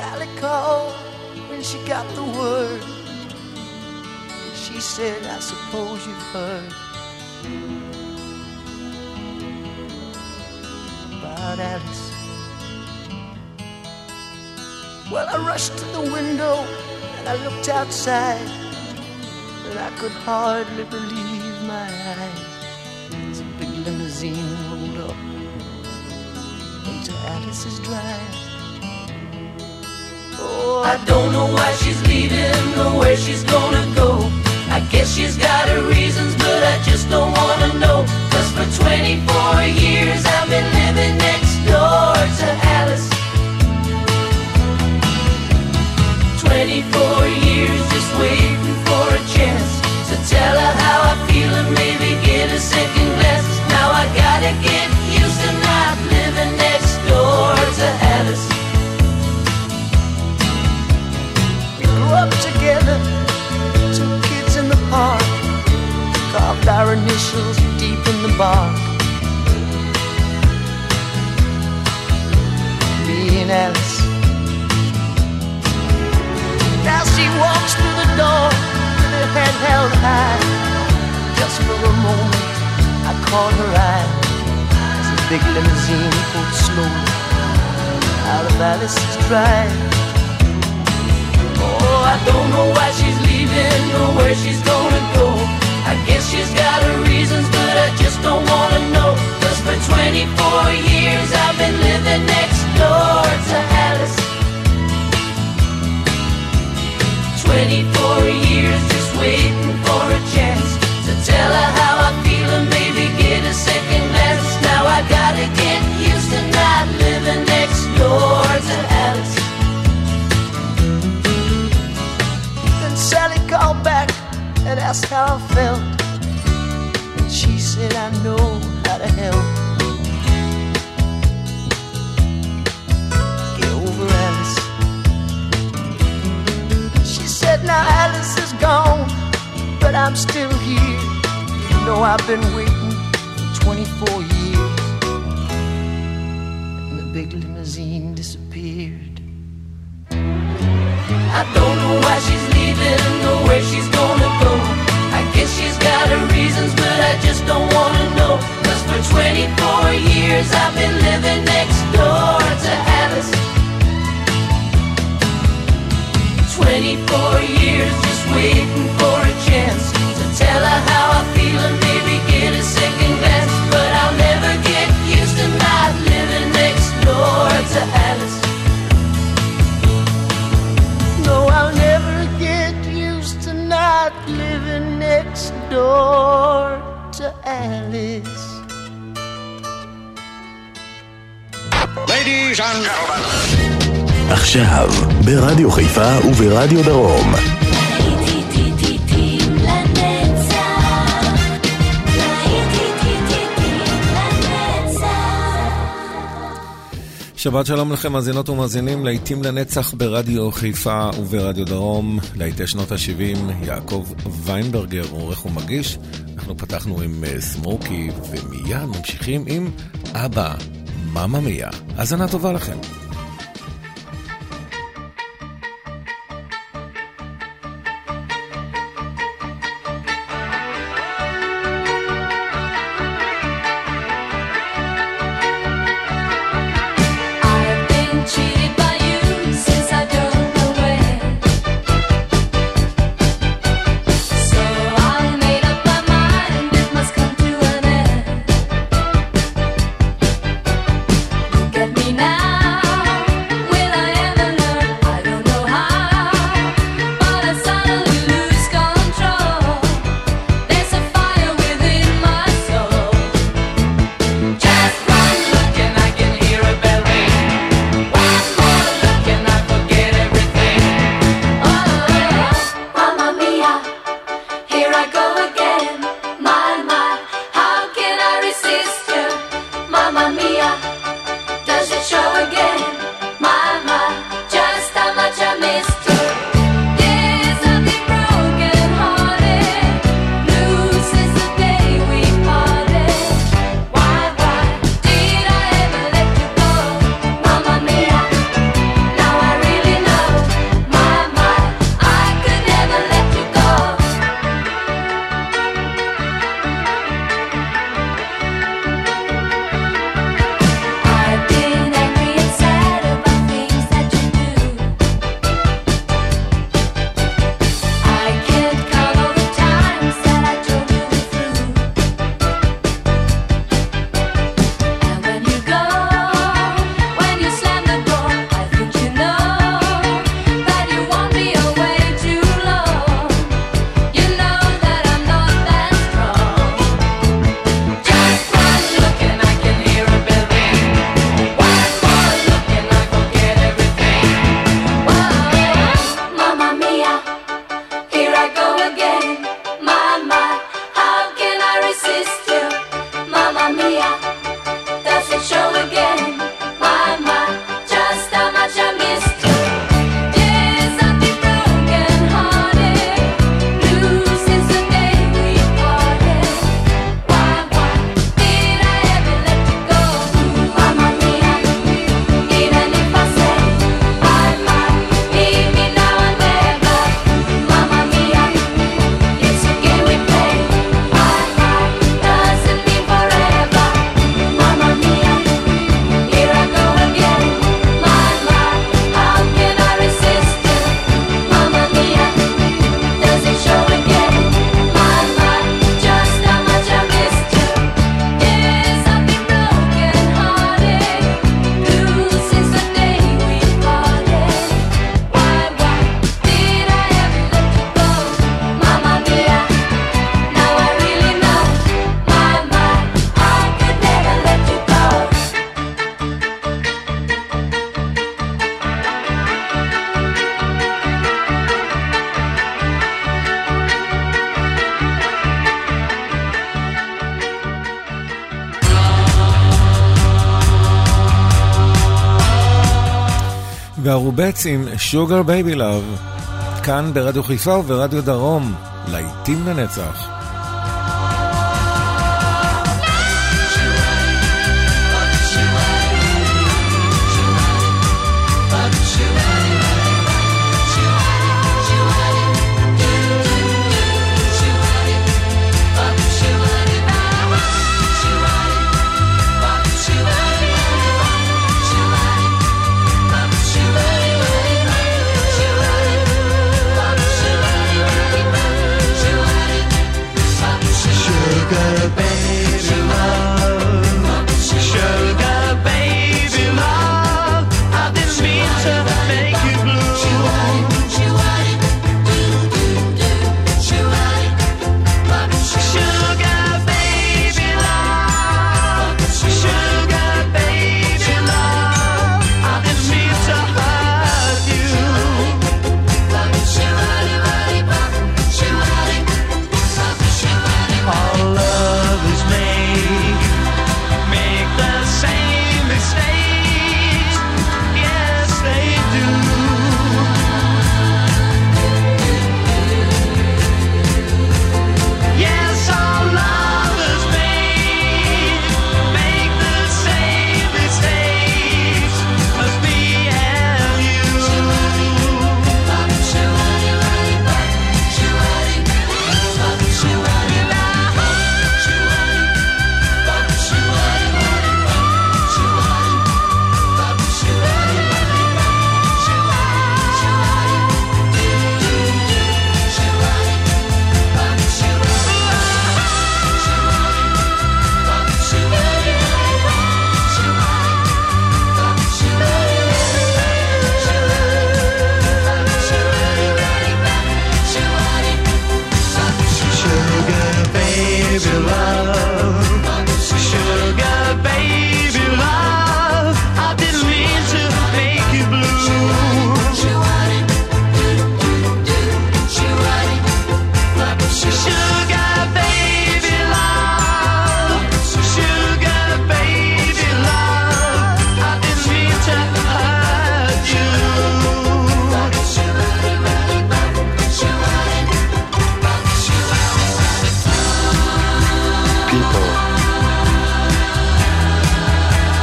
Sally called when she got the word. She said, I suppose you've heard about Alice. Well, I rushed to the window and I looked outside, and I could hardly believe my eyes as a big limousine rolled up into Alice's drive. Oh, I don't know why she's leaving or where she's gonna go. I guess she's got her reasons, but I just don't wanna know. Cause for 24 years I've been living next door to Alice. 24 years just waiting for a chance to tell her how I feel and maybe get a second glance. Now I gotta get together, two kids in the park, carved our initials deep in the bark. Me and Alice. Now she walks through the door with her head held high. Just for a moment, I caught her eye as the big limousine pulled slowly out of Alice's drive. I don't know why she's leaving or where she's gonna go. I guess she's got her reasons, but I just don't wanna know. Cause for 24 years I've been living next door to Alice. 24 years just waiting for a chance to tell her asked how I felt. And she said, I know how to help. Get over Alice. She said, Now Alice is gone, but I'm still here. You know, I've been waiting for 24 years. And the big limousine disappeared. I don't know why she's leaving or where she's gonna go. Guess she's got her reasons, but I just don't wanna know. Cause for 24 years I've been living next door to Alice. 24 years just waiting for a chance to tell her how I feel door to Alice. Ladies and gentlemen. עכשיו, ברדיו חיפה וברדיו דרום. שבת שלום לכם, מאזינות ומאזינים, להיטים לנצח ברדיו חיפה וברדיו דרום, להיטי שנות ה-70, יעקב ויינברגר, עורך ומגיש. אנחנו פתחנו עם אה, סמוקי, ומיד ממשיכים עם אבא, ממא מיה. האזנה טובה לכם. והרובץ עם שוגר בייבי לאב, כאן ברדיו חיפה וברדיו דרום, להיטים לנצח.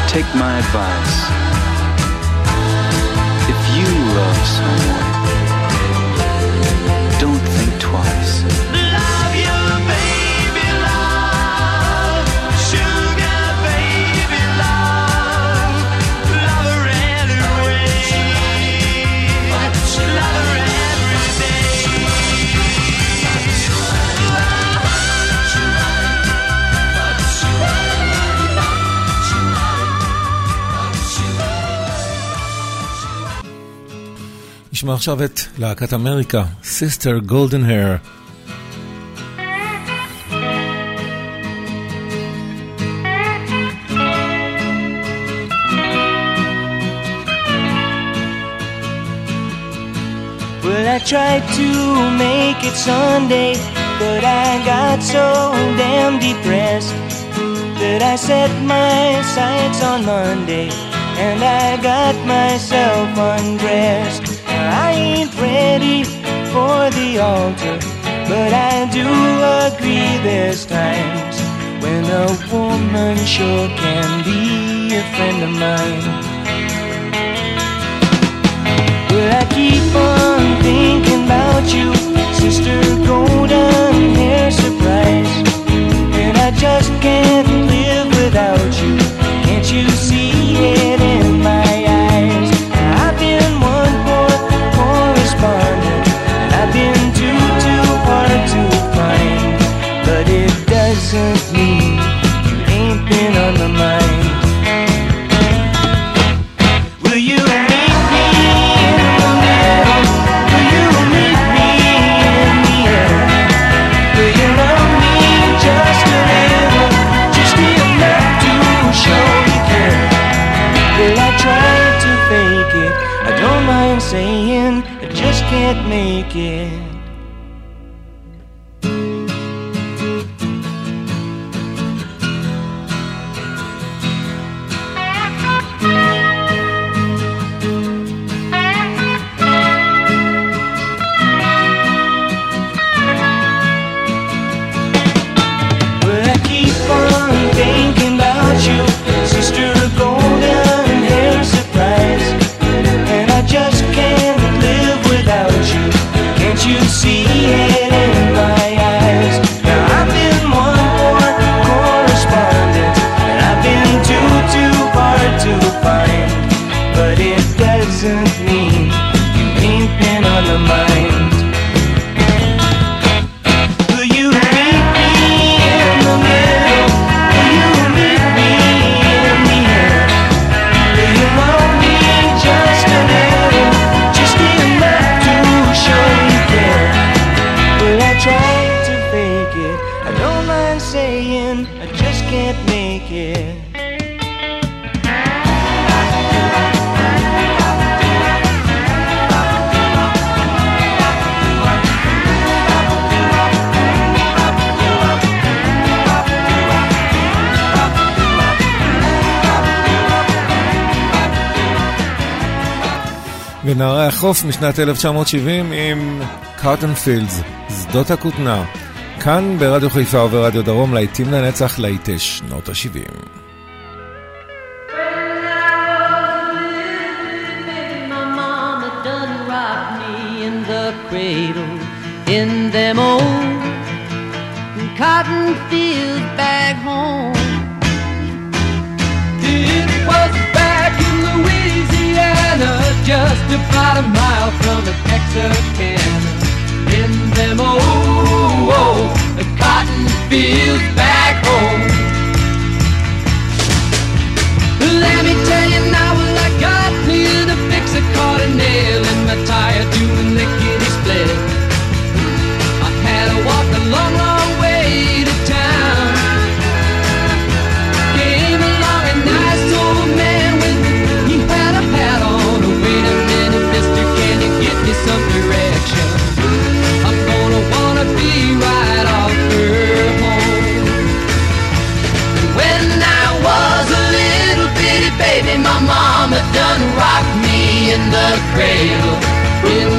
Take my advice. If you love someone, נשמע עכשיו את להקת אמריקה, סיסטר גולדן הר. Well, I tried to make it Sunday, but I got so damn depressed that I set my sights on Monday and I got myself undressed. I ain't ready for the altar, but I do agree there's times when a woman sure can be a friend of mine. But I keep on thinking about you, sister golden hair surprise. And I just can't live without you. Can't you see it in my eyes? I've been too, too hard to find. But it doesn't mean ונערי החוף משנת 1970 עם קארטן פילדס, שדות הכותנה. כאן ברדיו חיפה וברדיו דרום להיטים לנצח להיטי שנות ה-70. My mama done rock me in the cradle in them old cotton fields back home. Just about a mile from the Texarkana. In them oh, oh, oh, old, old cotton fields back home. Let me tell you now, well, I got near the fix, I caught a nail in my tire doing lickety split. I had to walk a long, long some direction? I'm gonna wanna be right off her home. When I was a little bitty baby, my mama done rocked me in the cradle in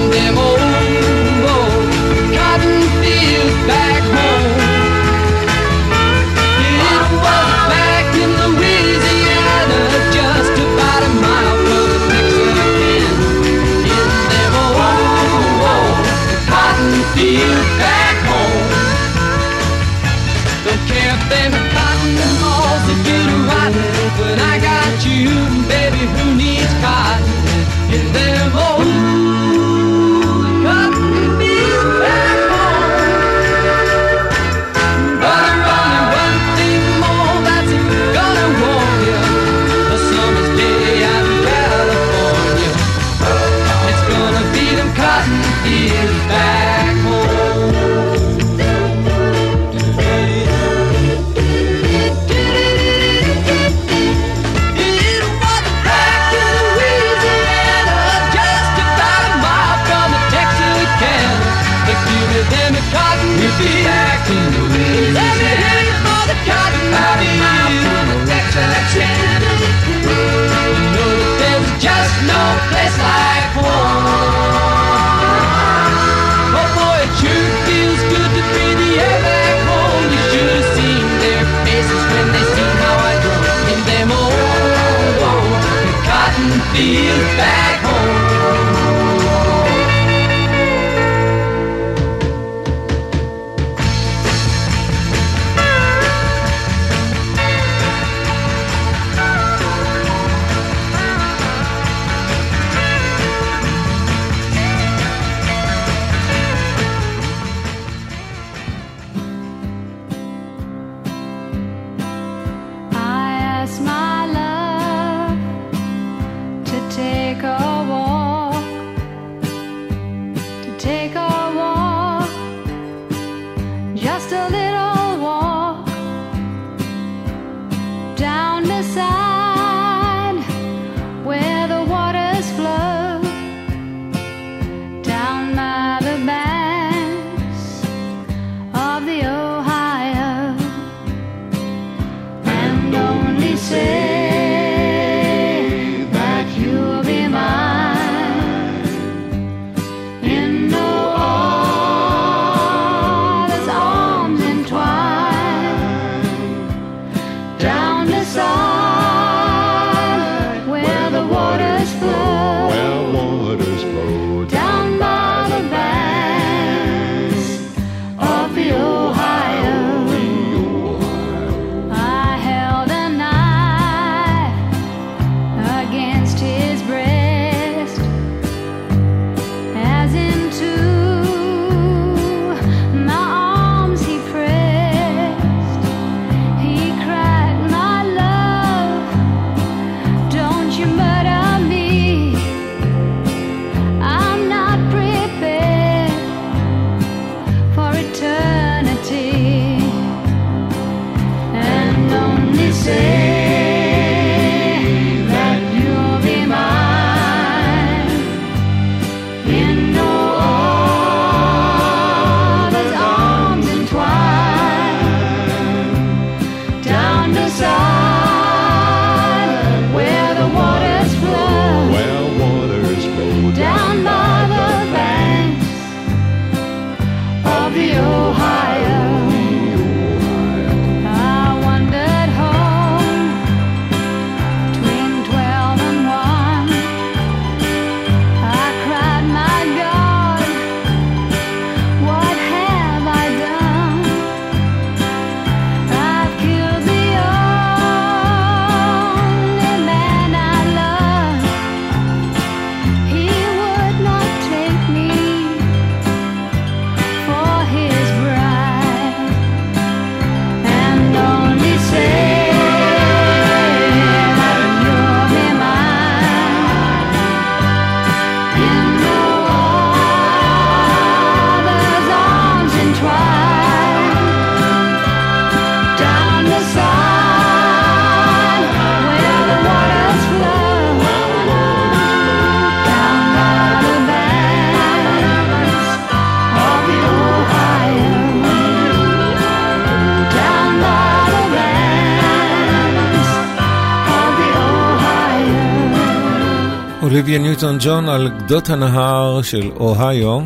אוליביה ניוטון ג'ון על גדות הנהר של אוהיו.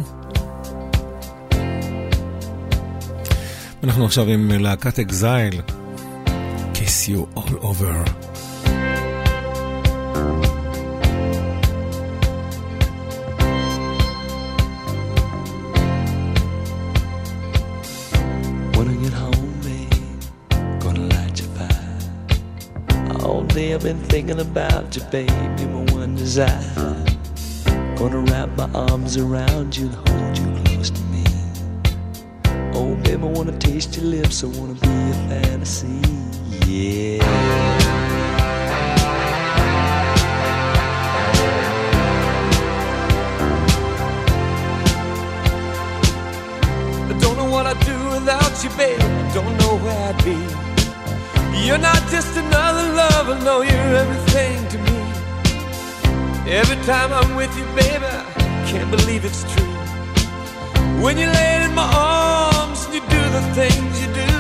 אנחנו עכשיו עם להקת אקזייל, Kiss you all over. When I get home, babe, gonna light your fire. All day I've been thinking about you, baby, one desire. Gonna wrap my arms around you and hold you close to me. Oh, baby, I wanna taste your lips, I wanna be a fantasy, yeah. I don't know what I'd do without you, babe. I don't know where I'd be. You're not just another lover, no, you're everything. Every time I'm with you, baby, I can't believe it's true. When you lay in my arms and you do the things you do,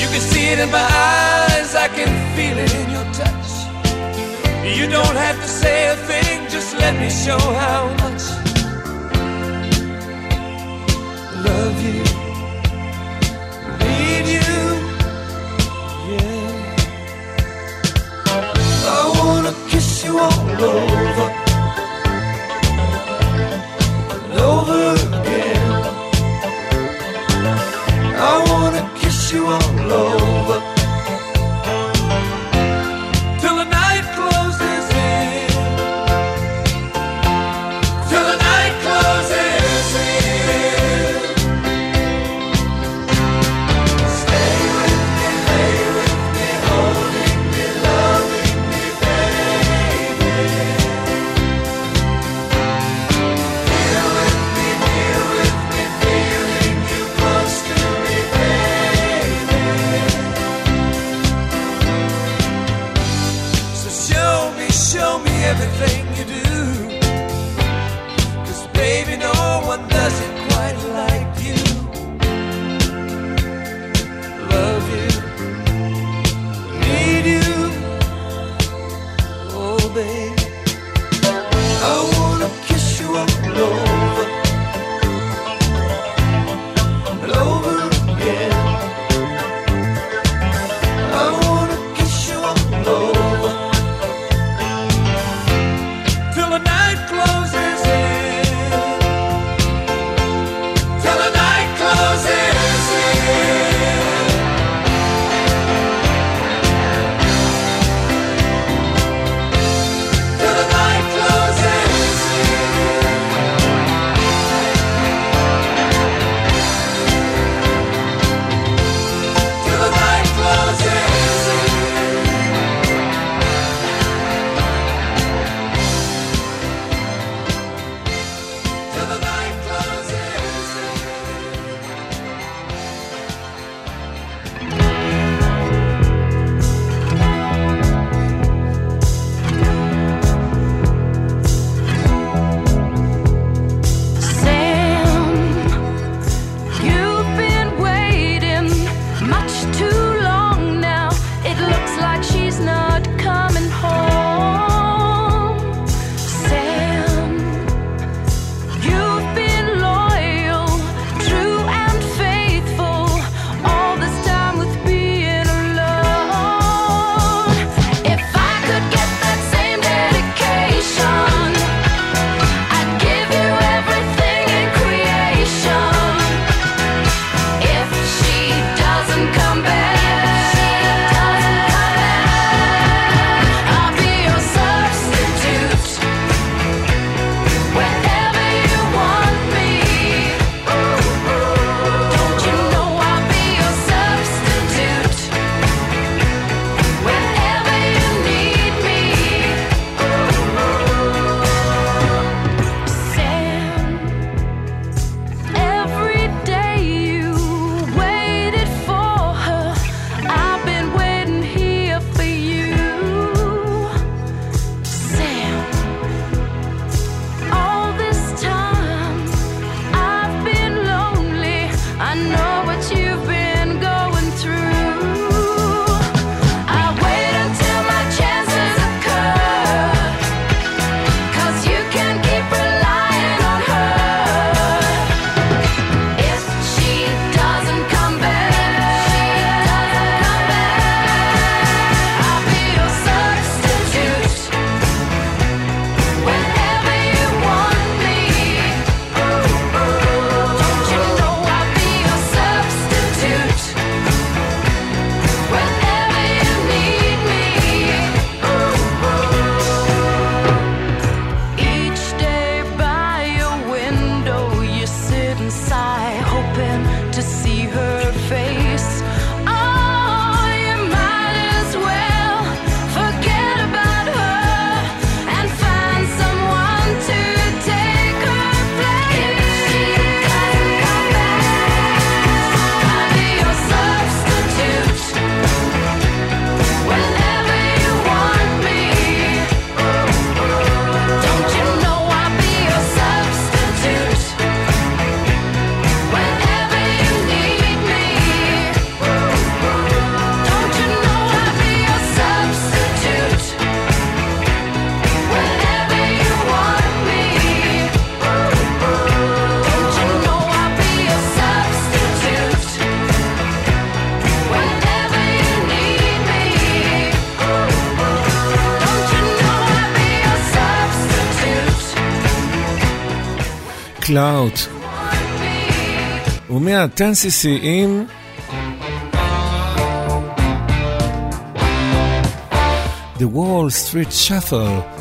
you can see it in my eyes, I can feel it in your touch. You don't have to say a thing, just let me show how much I love you, you all over, and over again. I wanna kiss you all over Cloud. ומעתן שיאים The Wall Street Shuffle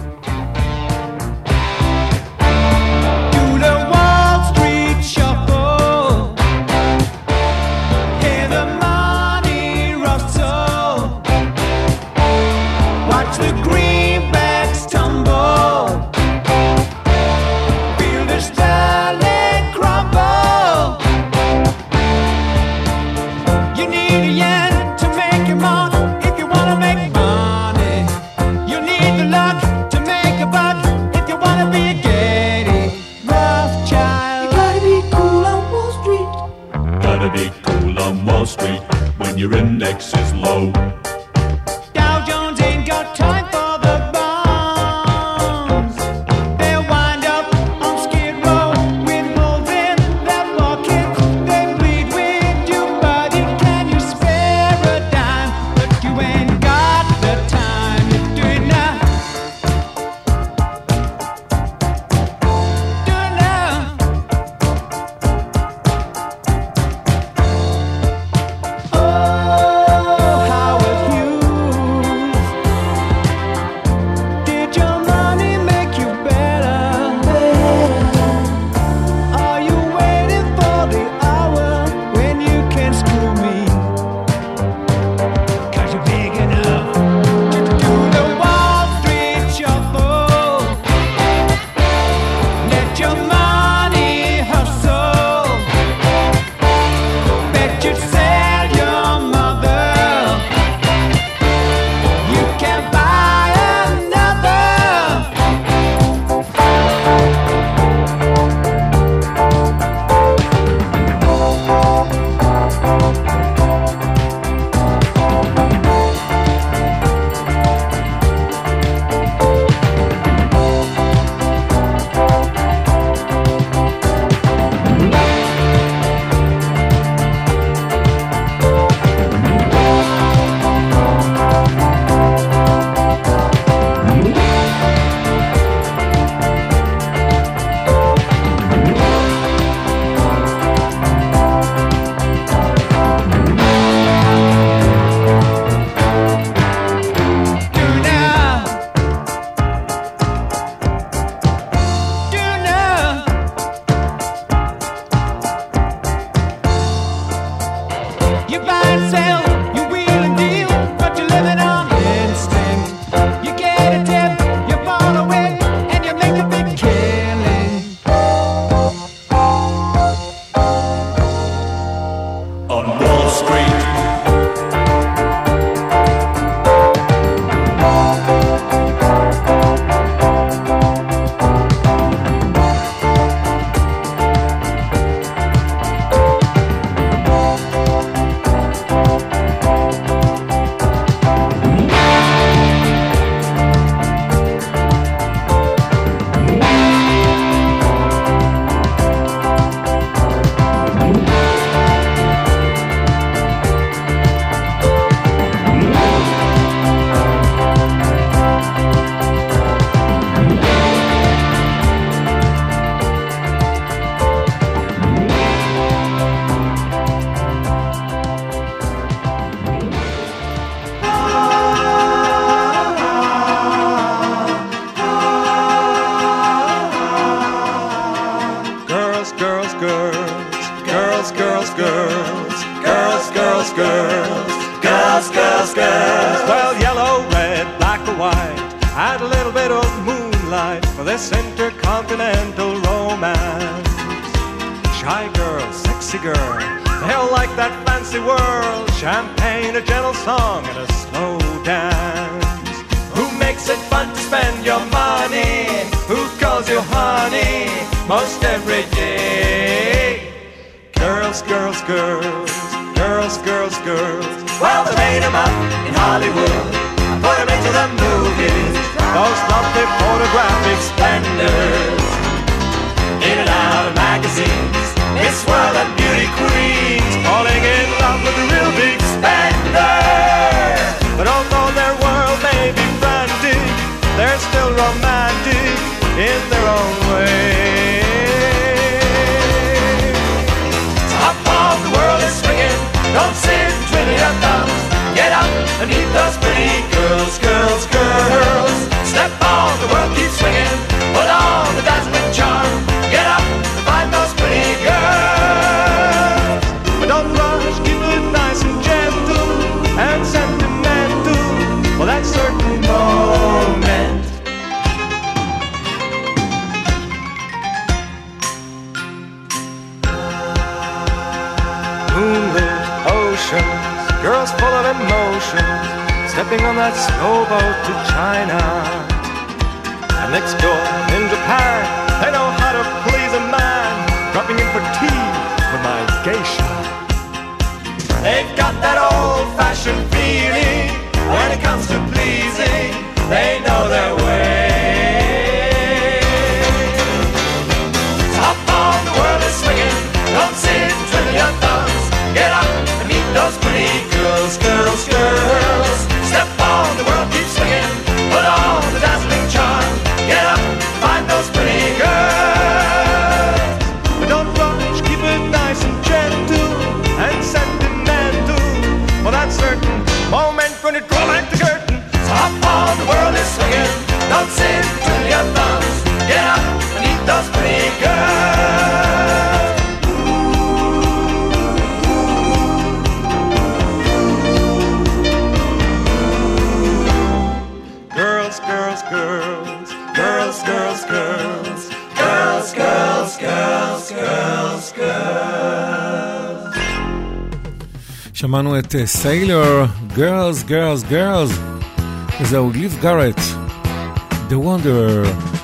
song and a slow dance. Who makes it fun to spend your money? Who calls you honey most every day? Girls, girls, girls, girls, girls, girls. Well, they made them up in Hollywood. I put them into the movies. Those lovely photographic splendors. In and out of magazines. Miss World and beauty queens. Falling in love with the real girls full of emotions, stepping on that snowboat to China. And next door in Japan, they know how to please a man, dropping in for tea with my geisha. They've got that old-fashioned feeling when it comes to pleasing, they know their way. Up on the world is swinging, don't sit, twiddle your thumbs, get up. Those pretty girls, girls, girls. Step on, the world keeps swinging. Put on the dazzling charm. Get up, find those pretty girls. But don't rush, keep it nice and gentle and sentimental. Well, that's certain. Moment when it draw back the curtain. So hop on, the world is swinging. Don't sit till your thumbs. שמענו את סיילור, Girls, Girls, Girls, וזהו ליב גארט, The Wanderer.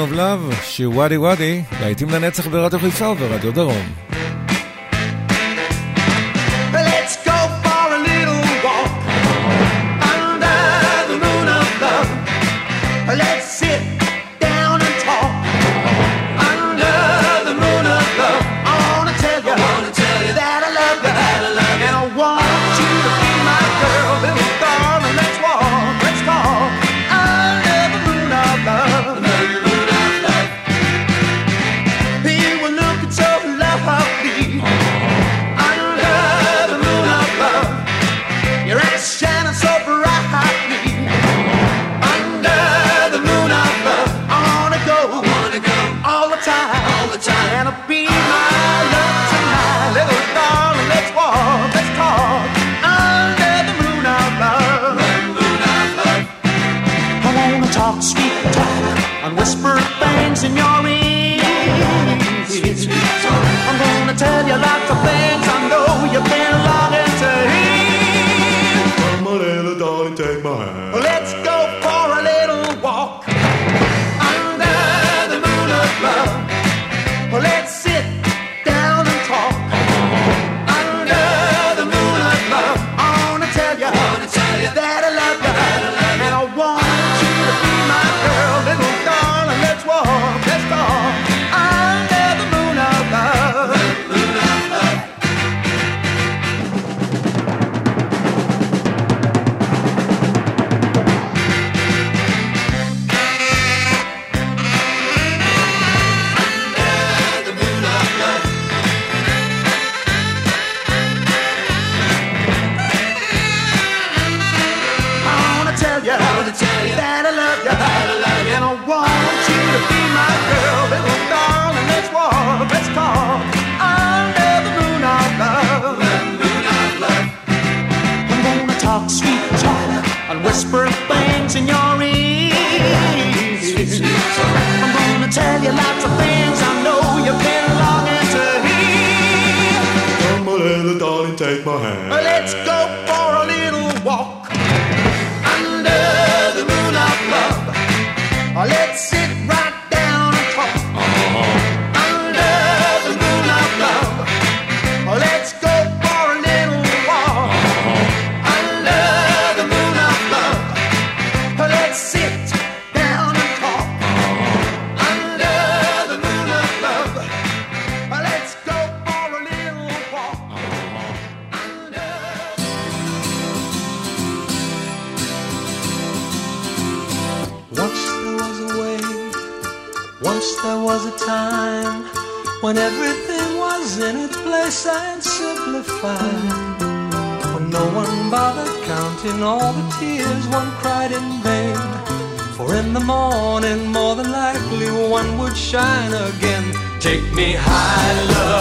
of Love, שיר וואדי וואדי, להיטים לנצח ברדיו חיפה וברדיו דרום. Let's sweet, sweet. So I'm gonna tell you lots of things I know. tears one cried in vain. For in the morning, more than likely, one would shine again. Take me high, love.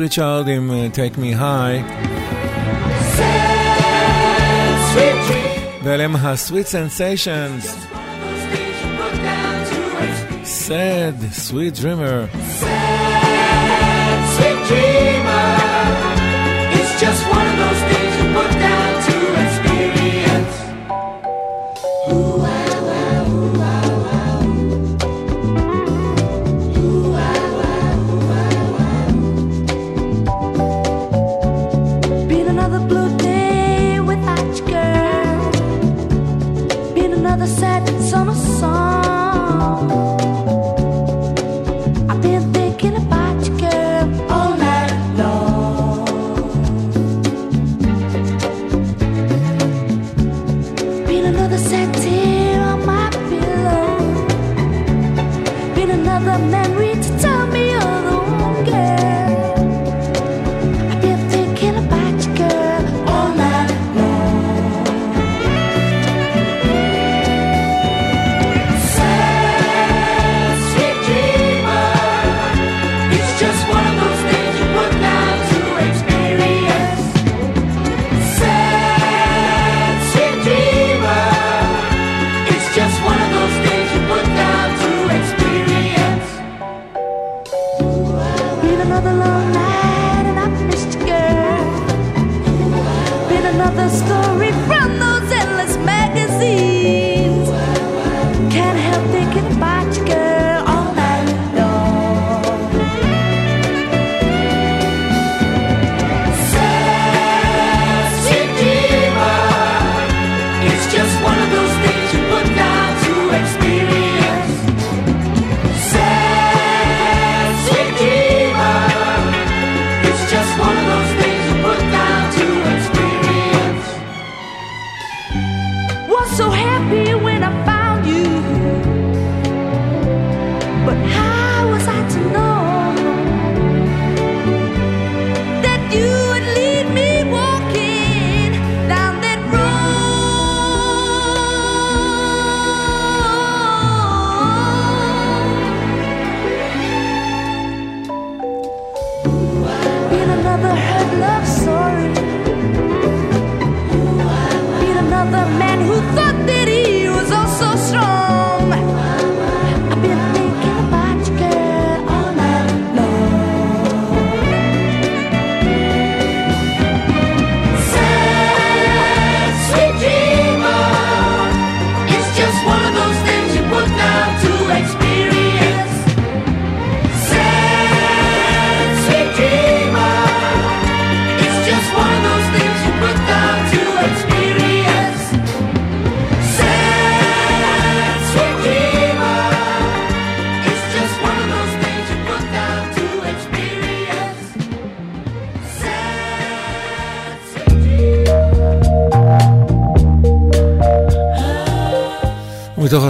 ריצ'ארד עם uh, Take Me High. ואליהם ה-Sweet Sensations. Sad, Sweet Dreamer. Sad, Sweet Dreamer. blue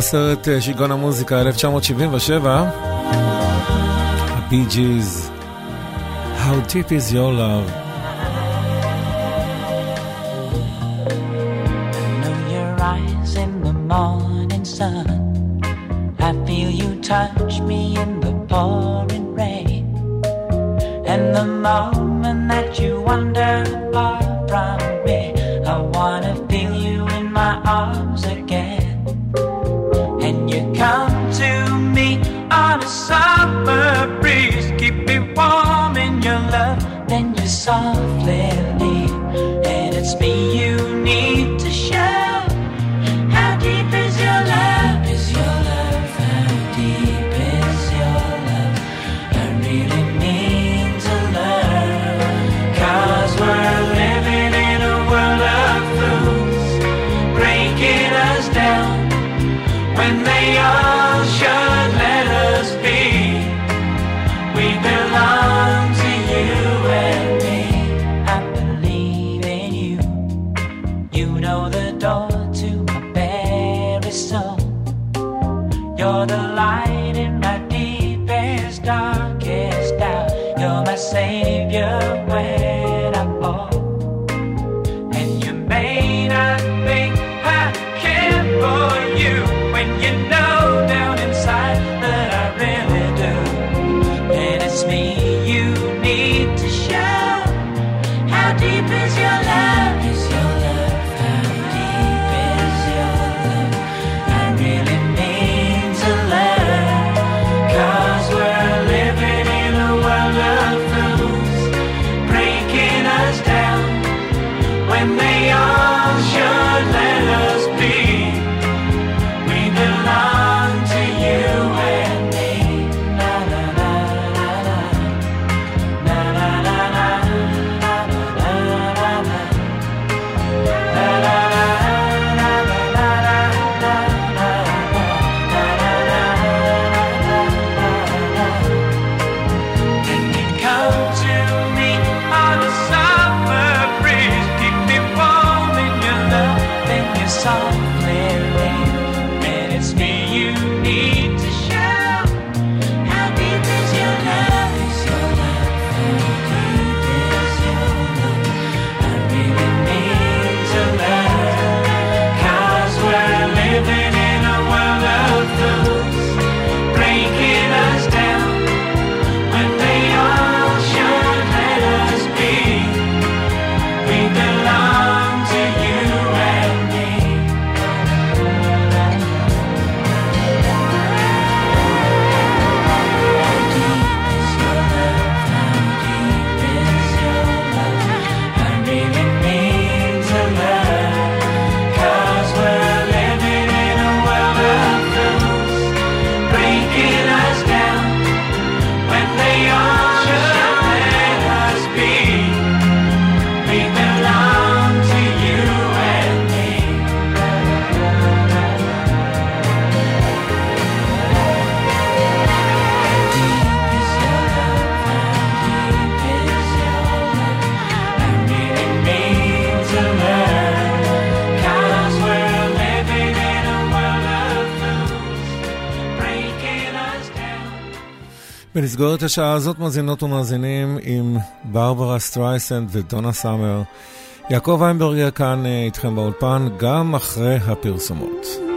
הסרט אה, שיגעון המוזיקה 1977, הבי ג'יז, How Deep is Your Love. to me on a summer breeze. Keep me warm in your love, then you softly. ונסגור את השעה הזאת מאזינות ומאזינים עם ברברה סטרייסנד ודונה סאמר. יעקב ויינברגר כאן אה, איתכם באולפן גם אחרי הפרסומות.